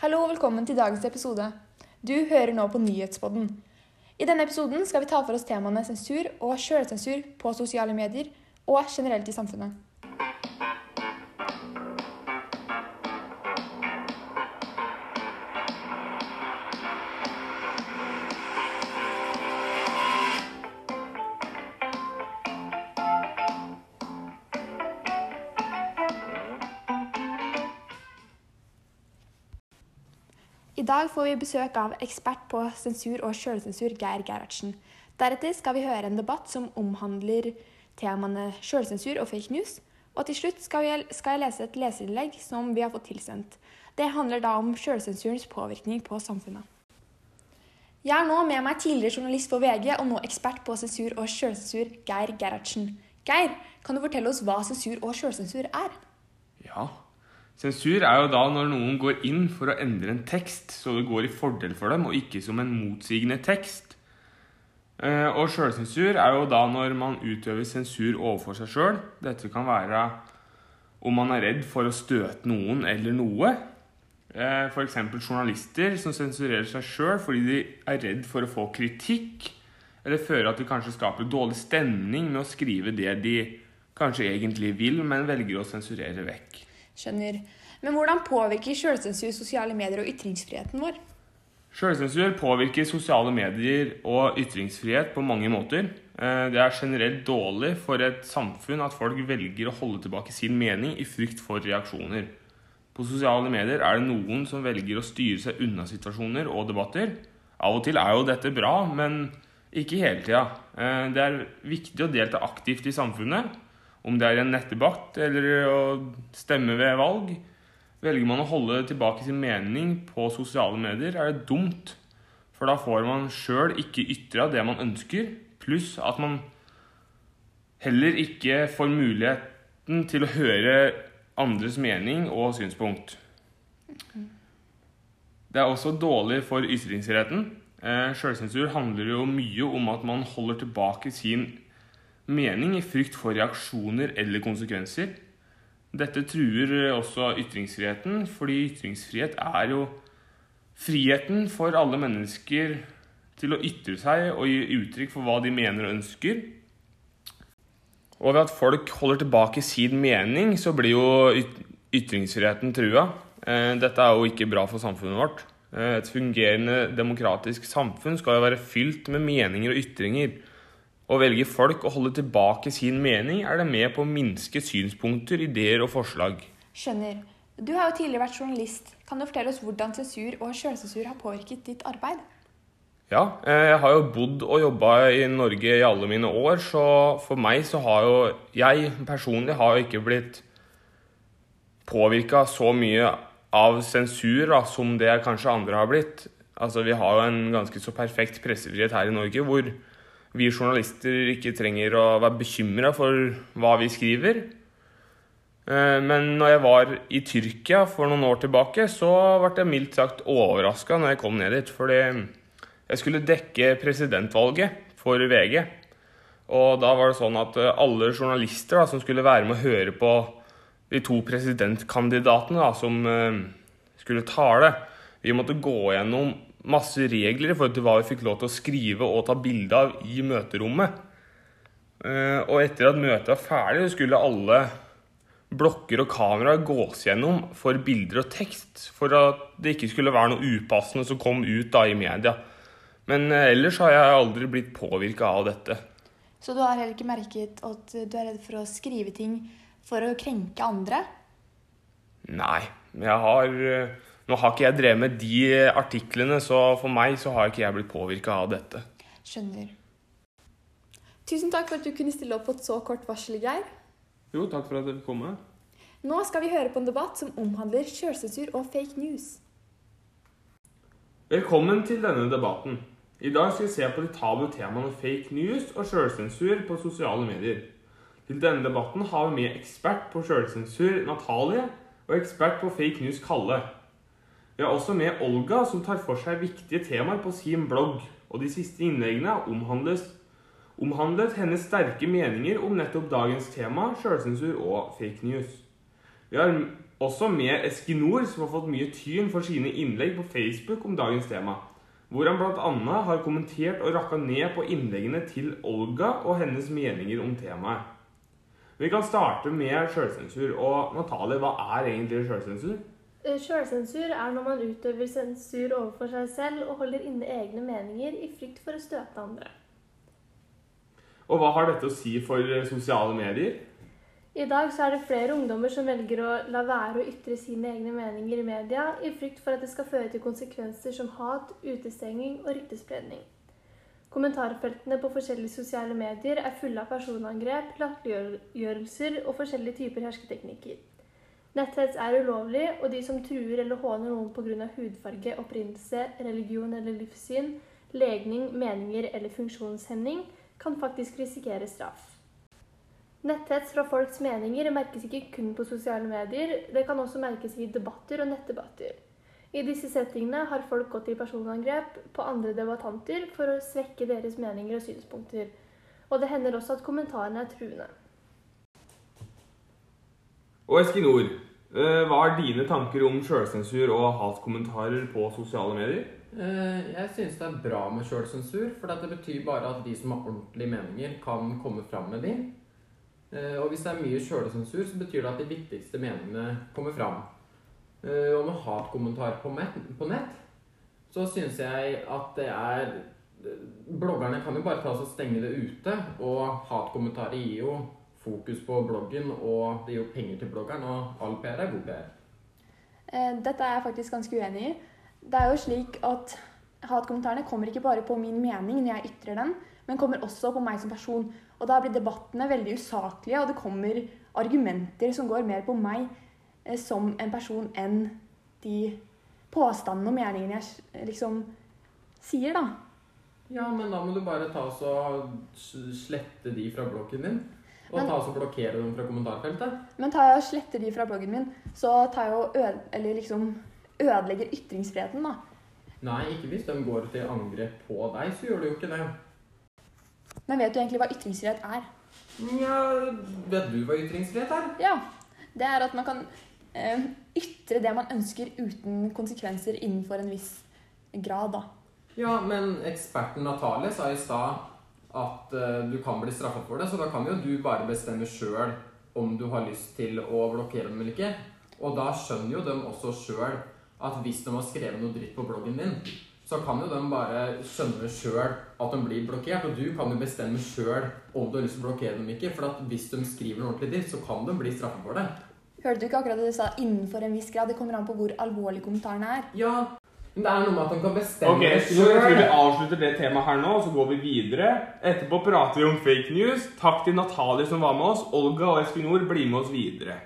Hallo og velkommen til dagens episode. Du hører nå på Nyhetspodden. I denne episoden skal vi ta for oss temaene sensur og sjølsensur på sosiale medier og generelt i samfunnet. I dag får vi besøk av ekspert på sensur og sjølsensur, Geir Gerhardsen. Deretter skal vi høre en debatt som omhandler temaene sjølsensur og fake news. Og til slutt skal jeg, skal jeg lese et leserinnlegg som vi har fått tilsendt. Det handler da om sjølsensurens påvirkning på samfunnet. Jeg er nå med meg tidligere journalist for VG og nå ekspert på sensur og sjølsensur, Geir Gerhardsen. Geir, kan du fortelle oss hva sensur og sjølsensur er? Ja. Sensur er jo da når noen går inn for å endre en tekst så det går i fordel for dem, og ikke som en motsigende tekst. Eh, Og sjølsensur er jo da når man utøver sensur overfor seg sjøl. Dette kan være om man er redd for å støte noen eller noe. F.eks. journalister som sensurerer seg sjøl fordi de er redd for å få kritikk, eller føler at de kanskje skaper dårlig stemning med å skrive det de kanskje egentlig vil, men velger å sensurere vekk. Skjønner. Men hvordan påvirker sjølsensur sosiale medier og ytringsfriheten vår? Sjølsensur påvirker sosiale medier og ytringsfrihet på mange måter. Eh, Det er generelt dårlig for et samfunn at folk velger å holde tilbake sin mening i frykt for reaksjoner. På sosiale medier er det noen som velger å styre seg unna situasjoner og debatter. Av og til er jo dette bra, men ikke hele tida. Eh, Det er viktig å delta aktivt i samfunnet, om det er en nettdebatt eller å stemme ved valg. Velger man å holde tilbake sin mening på sosiale medier, er det dumt. For da får man sjøl ikke ytra det man ønsker, pluss at man heller ikke får muligheten til å høre andres mening og synspunkt. Det er også dårlig for ytringsretten. Eh, Sjølsensur handler jo mye om at man holder tilbake sin mening i frykt for reaksjoner eller konsekvenser. Dette truer også ytringsfriheten, fordi ytringsfrihet er jo friheten for alle mennesker til å ytre seg og gi uttrykk for hva de mener og ønsker. Og ved at folk holder tilbake sin mening, så blir jo ytringsfriheten trua. Eh, Dette er jo ikke bra for samfunnet vårt. Eh, Et fungerende demokratisk samfunn skal jo være fylt med meninger og ytringer. Og velge folk å holde tilbake sin mening, er det med på å minske synspunkter, ideer og forslag. Skjønner. Du har jo tidligere vært journalist. Kan du fortelle oss hvordan sensur og sjølsensur har påvirket ditt arbeid? Ja, eh, jeg har jo bodd og jobba i Norge i alle mine år, så for meg så har jo Jeg personlig har jo ikke blitt påvirka så mye av sensur da, som det kanskje andre har blitt. Altså, Vi har jo en ganske så perfekt pressefrihet her i Norge, hvor vi journalister ikke trenger å være bekymra for hva vi skriver. Eh, Men når jeg var i Tyrkia for noen år tilbake, så ble jeg mildt sagt overraska når jeg kom ned dit. Fordi jeg skulle dekke presidentvalget for VG. Og da var det sånn at eh, alle journalister da, som skulle være med å høre på de to presidentkandidatene da, som eh, skulle tale, vi måtte gå gjennom masse regler i forhold til hva vi fikk lov til å skrive og ta bilde av i møterommet. Eh, Og etter at møtet var ferdig, skulle alle blokker og kameraer gås gjennom for bilder og tekst, for at det ikke skulle være noe upassende som kom ut da i media. Men eh, ellers har jeg aldri blitt påvirka av dette. Så du har heller ikke merket at du er redd for å skrive ting for å krenke andre? Nei, jeg har eh, Nå har ikke jeg drevet med de artiklene, så for meg så har ikke jeg blitt påvirka av dette. Skjønner. Tusen takk for at du kunne stille opp på et så kort varsel, Geir. Jo, takk for at dere kom. med. Nå skal vi høre på en debatt som omhandler sjølsensur og fake news. Velkommen til denne debatten. I dag skal vi se på de tabu temaene fake news og sjølsensur på sosiale medier. Til denne debatten har vi med ekspert på sjølsensur Natalie og ekspert på fake news Kalle. Vi har også med Olga, som tar for seg viktige temaer på sin blogg. Og de siste innleggene omhandles, omhandlet hennes sterke meninger om nettopp dagens tema, sjølsensur og fake news. Vi har også med Eskinor, som har fått mye tyn for sine innlegg på Facebook om dagens tema. Hvor han bl.a. har kommentert og rakka ned på innleggene til Olga og hennes meninger om temaet. Vi kan starte med sjølsensur. Og Natalie, hva er egentlig sjølsensur? Sjølsensur er når man utøver sensur overfor seg selv og holder inne egne meninger i frykt for å støte andre. Og hva har dette å si for sosiale medier? I dag så er det flere ungdommer som velger å la være å ytre sine egne meninger i media i frykt for at det skal føre til konsekvenser som hat, utestenging og ryktespredning. Kommentarfeltene på forskjellige sosiale medier er fulle av personangrep, latterliggjørelser og forskjellige typer hersketeknikker. Netthets er ulovlig, og de som truer eller håner noen pga. hudfarge, opprinnelse, religion eller livssyn, legning, meninger eller funksjonshemning, kan faktisk risikere straff. Netthets fra folks meninger merkes ikke kun på sosiale medier, det kan også merkes i debatter og nettdebatter. I disse settingene har folk gått til personangrep på andre debattanter for å svekke deres meninger og synspunkter. Og det hender også at kommentarene er truende. Og Eskinor, hva er dine tanker om sjølsensur og hatkommentarer på sosiale medier? Eh, jeg syns det er bra med sjølsensur, for det betyr bare at de som har ordentlige meninger, kan komme fram med dem. Eh, og hvis det er mye sjølsensur, så betyr det at de viktigste meningene kommer fram. Og med hatkommentarer på, nett, så syns jeg at det er Bloggerne kan jo bare ta oss og stenge det ute, og hatkommentarer gir jo fokus på bloggen, og det gir jo penger til bloggeren, og all PR er god PR. Eh, dette er jeg faktisk ganske uenig i. Det er jo slik at hatkommentarene kommer ikke bare på min mening når jeg ytrer den, men kommer også på meg som person. Og da blir debattene veldig usaklige, og det kommer argumenter som går mer på meg eh, som en person enn de påstandene og meningene jeg liksom sier, da. Ja, men da må du bare ta og slette de fra bloggen din. Og men, ta oss og blokkere dem fra kommentarfeltet? Men tar jeg og sletter de fra bloggen min, så tar jeg og liksom ødelegger ytringsfriheten, da. Nei, ikke hvis de går til angrep på deg, så gjør du jo ikke det. Men vet du egentlig hva ytringsfrihet er? Ja, Vet du hva ytringsfrihet er? Ja. Det er at man kan eh, ytre det man ønsker uten konsekvenser innenfor en viss grad, da. Ja, men eksperten Natalie sa i stad at uh, du kan bli straffet for det. Så da kan jo du bare bestemme sjøl om du har lyst til å blokkere dem eller ikke. Og da skjønner jo de også sjøl at hvis de har skrevet noe dritt på bloggen din, så kan jo de bare skjønne sjøl at de blir blokkert. Og du kan jo bestemme sjøl om du har lyst til å blokkere dem ikke. For hvis de skriver noe ordentlig dritt, så kan de bli straffet for det. Hørte du ikke akkurat det du sa 'innenfor en viss grad'? Det kommer an på hvor alvorlig kommentaren er. Ja, men det er noe med at han kan bestemme okay, det sjøl. Jeg tror vi avslutter det temaet her nå, og så går vi videre. Etterpå prater vi om fake news. Takk til Natalie som var med oss. Olga og Espinor blir med oss videre.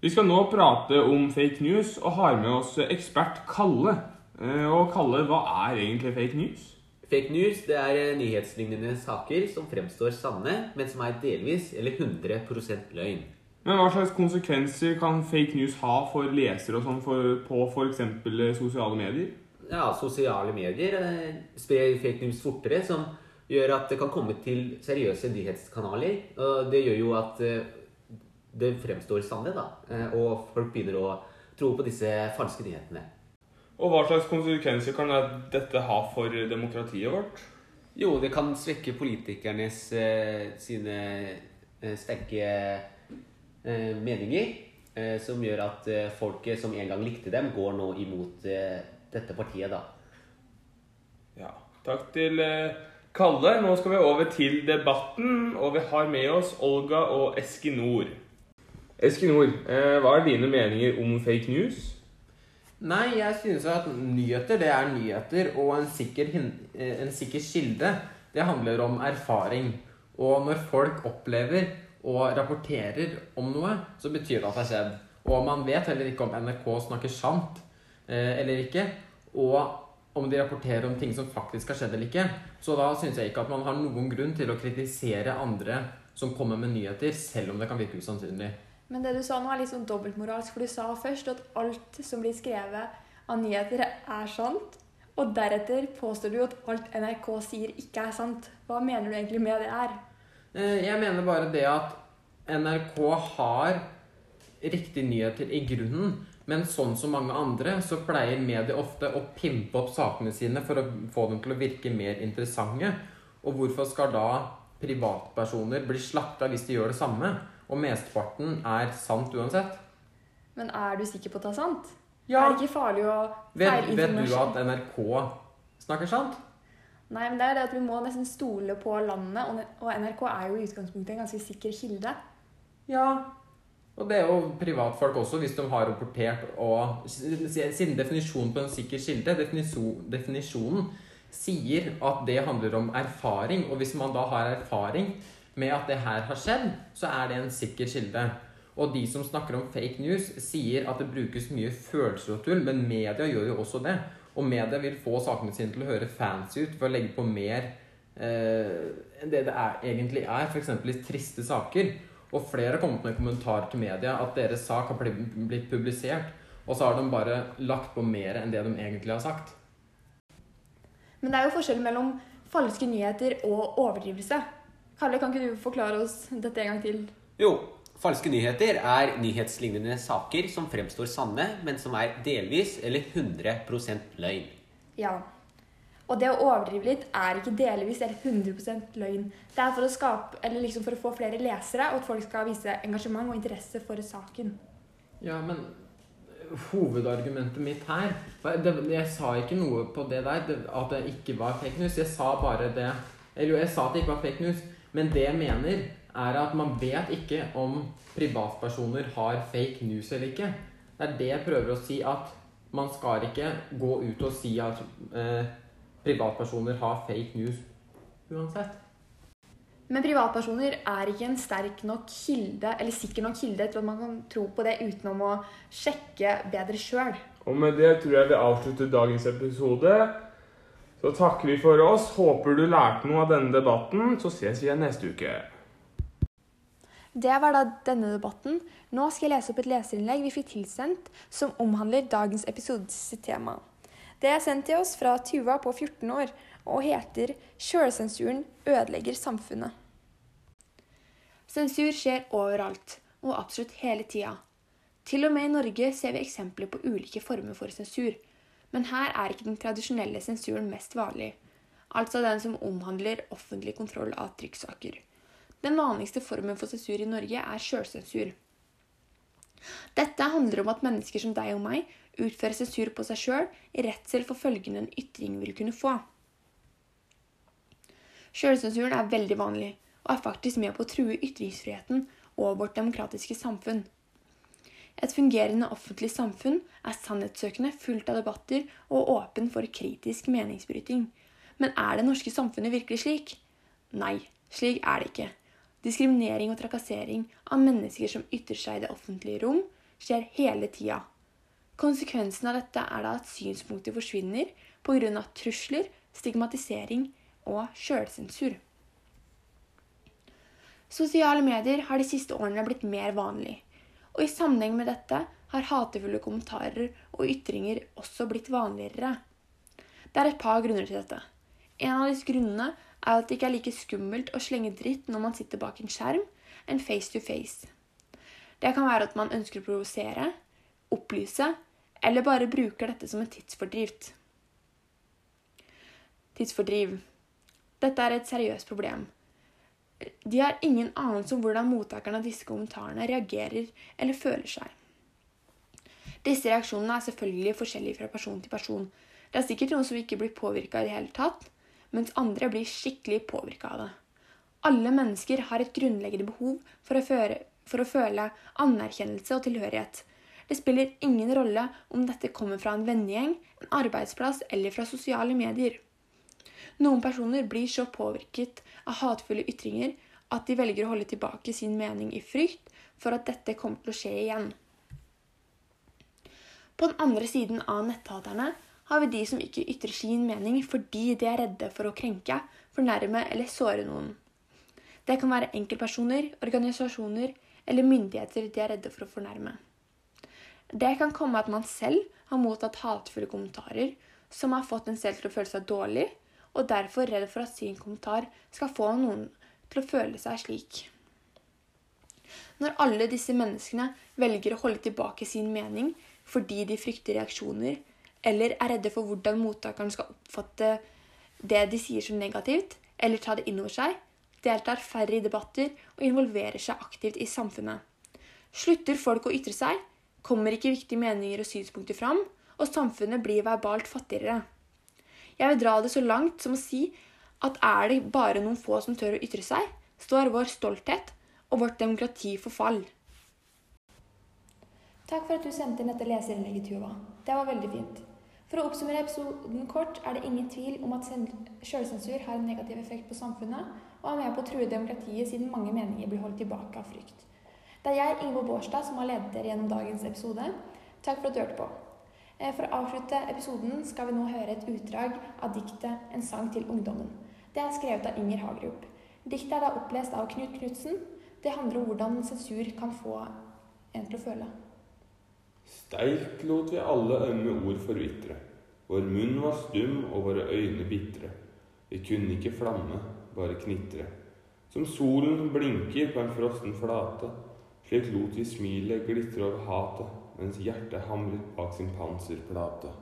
Vi skal nå prate om fake news og har med oss ekspert Kalle. Eh, og Kalle, hva er egentlig fake news? Fake news det er eh, nyhetslignende saker som fremstår sanne, men som er delvis eller 100% løgn. Men hva slags konsekvenser kan fake news ha for lesere og sånn for, på f.eks. Eh, sosiale medier? Ja, sosiale medier eh, sprer fake news fortere, som gjør at det kan komme til seriøse nyhetskanaler. Og det gjør jo at eh, det fremstår sannhet, da. Og folk begynner å tro på disse falske nyhetene. Og hva slags konsekvenser kan dette ha for demokratiet vårt? Jo, det kan svekke politikernes sine sterke Eh, meninger eh, som gjør at eh, folket som en gang likte dem, går nå imot dette partiet, da. Ja. Takk til Kalle. Nå skal vi over til debatten, og vi har med oss Olga og Eskinor. Eskinor, hva er dine meninger om fake news? Nei, jeg synes at nyheter, det er nyheter. Og en sikker, en sikker kilde, det handler om erfaring. Og når folk opplever og rapporterer om noe, så betyr det at det har skjedd. Og man vet heller ikke om NRK snakker sant eh, eller ikke. Og om de rapporterer om ting som faktisk har skjedd eller ikke. Så da syns jeg ikke at man har noen grunn til å kritisere andre som kommer med nyheter, selv om det kan virke usannsynlig. Men det du sa nå er litt sånn dobbeltmoralsk, for du sa først at alt som blir skrevet av nyheter, er sant. Og deretter påstår du at alt NRK sier, ikke er sant. Hva mener du egentlig med det her? Eh, jeg mener bare det at NRK har riktige nyheter i grunnen. Men sånn som mange andre, så pleier medier ofte å pimpe opp sakene sine for å få dem til å virke mer interessante. Og hvorfor skal da privatpersoner bli slakta hvis de gjør det samme? Og mesteparten er sant uansett. Men er du sikker på at det er sant? Ja. Er det ikke farlig å Vet, vet du at NRK snakker sant? Nei, men det er det at vi må nesten stole på landet, og NRK er jo i utgangspunktet en ganske sikker kilde. Ja. Og det er jo privatfolk også, hvis de har rapportert og Siden definisjonen på en sikker kilde, definisjonen, sier at det handler om erfaring. Og hvis man da har erfaring med at det her har skjedd, så er det en sikker kilde. Og de som snakker om fake news, sier at det brukes mye følelser og tull, men media gjør jo også det. Og media vil få sakene sine til å høre fancy ut ved å legge på mer eh, enn det det er, egentlig er, f.eks. i triste saker. Og flere har kommet med kommentarer til media at deres sak har blitt publisert, og så har de bare lagt på mer enn det de egentlig har sagt. Men det er jo forskjell mellom falske nyheter og overdrivelse. Kalle, kan ikke du forklare oss dette en gang til? Jo, falske nyheter er nyhetslignende saker som fremstår sanne, men som er delvis eller 100% løgn. Ja. Og det å overdrive litt er ikke delvis eller 100 løgn. Det er for å skape, eller liksom for å få flere lesere, og at folk skal vise engasjement og interesse for saken. Ja, men hovedargumentet mitt her det, Jeg sa ikke noe på det der, det, at det ikke var fake news. Jeg sa bare det Eller jo, jeg sa at det ikke var fake news, men det jeg mener, er at man vet ikke om privatpersoner har fake news eller ikke. Det er det jeg prøver å si, at man skal ikke gå ut og si at eh, privatpersoner har fake news uansett. Men privatpersoner er ikke en sterk nok kilde, eller sikker nok kilde til at man kan tro på det utenom å sjekke bedre sjøl. Og med det tror jeg vi avslutter dagens episode. Så takker vi for oss. Håper du lærte noe av denne debatten. Så ses vi igjen neste uke. Det var da denne debatten. Nå skal jeg lese opp et leserinnlegg vi fikk tilsendt, som omhandler dagens episodes tema. Det er sendt til oss fra Tuva på 14 år og heter 'Sjølsensuren ødelegger samfunnet'. Sensur skjer overalt, og absolutt hele tida. Til og med i Norge ser vi eksempler på ulike former for sensur. Men her er ikke den tradisjonelle sensuren mest vanlig, altså den som omhandler offentlig kontroll av trykksaker. Den vanligste formen for sensur i Norge er sjølsensur. Dette handler om at mennesker som deg og meg utfører sensur på seg sjøl i redsel for følgene en ytring vil kunne få. Sjølsensuren er veldig vanlig, og er faktisk med på å true ytringsfriheten og vårt demokratiske samfunn. Et fungerende offentlig samfunn er sannhetssøkende, fullt av debatter og åpen for kritisk meningsbryting. Men er det norske samfunnet virkelig slik? Nei, slik er det ikke. Diskriminering og trakassering av mennesker som ytrer seg i det offentlige rom, skjer hele tida. Konsekvensen av dette er da at synspunkter forsvinner pga. trusler, stigmatisering og sjølsensur. Sosiale medier har de siste årene blitt mer vanlig, og i sammenheng med dette har hatefulle kommentarer og ytringer også blitt vanligere. Det er et par grunner til dette. En av disse grunnene er at det ikke er like skummelt å slenge dritt når man sitter bak en skjerm, enn face to face. Det kan være at man ønsker å provosere, opplyse, eller bare bruker dette som et tidsfordriv. Tidsfordriv. Dette er et seriøst problem. De har ingen anelse om hvordan mottakerne av disse kommentarene reagerer eller føler seg. Disse reaksjonene er selvfølgelig forskjellige fra person til person. Det er sikkert noen som ikke blir påvirka i det hele tatt, mens andre blir skikkelig påvirka av det. Alle mennesker har et grunnleggende behov for å, føre, for å føle anerkjennelse og tilhørighet. Det spiller ingen rolle om dette kommer fra en vennegjeng, en arbeidsplass eller fra sosiale medier. Noen personer blir så påvirket av hatefulle ytringer at de velger å holde tilbake sin mening i frykt for at dette kommer til å skje igjen. På den andre siden av netthaterne har vi de som ikke ytrer sin mening fordi de er redde for å krenke, fornærme eller såre noen. Det kan være enkeltpersoner, organisasjoner eller myndigheter de er redde for å fornærme. Det kan komme at man selv har mottatt hatefulle kommentarer som har fått en selv til å føle seg dårlig, og derfor redd for at sin kommentar skal få noen til å føle seg slik. Når alle disse menneskene velger å holde tilbake sin mening fordi de frykter reaksjoner, eller er redde for hvordan mottakeren skal oppfatte det de sier som negativt, eller ta det inn over seg, deltar færre i debatter og involverer seg aktivt i samfunnet. Slutter folk å ytre seg, kommer ikke viktige meninger og synspunkter fram, og samfunnet blir verbalt fattigere. Jeg vil dra det så langt som å si at er det bare noen få som tør å ytre seg, står vår stolthet og vårt demokrati for fall. Takk for at du sendte inn dette leserinnlegget, Tuva. Det var veldig fint. For å oppsummere episoden kort er det ingen tvil om at sjølsensur har en negativ effekt på samfunnet, og er med på å true demokratiet siden mange meninger blir holdt tilbake av frykt. Det er jeg, Ingeborg Bårdstad, som har ledet dere gjennom dagens episode. Takk for at du hørte på. Eh, for å avslutte episoden skal vi nå høre et utdrag av diktet 'En sang til ungdommen'. Det er skrevet av Inger Hagerup. Diktet er da opplest av Knut Knutsen. Det handler om hvordan sensur kan få en til å føle. Sterkt lot vi alle ømme ord forvitre. Vår munn var stum og våre øyne bitre. Vi kunne ikke flamme, bare knitre. Som solen blinker på en frossen flate, slik lot vi smilet glitre over hatet, mens hjertet hamret bak sin panserplate.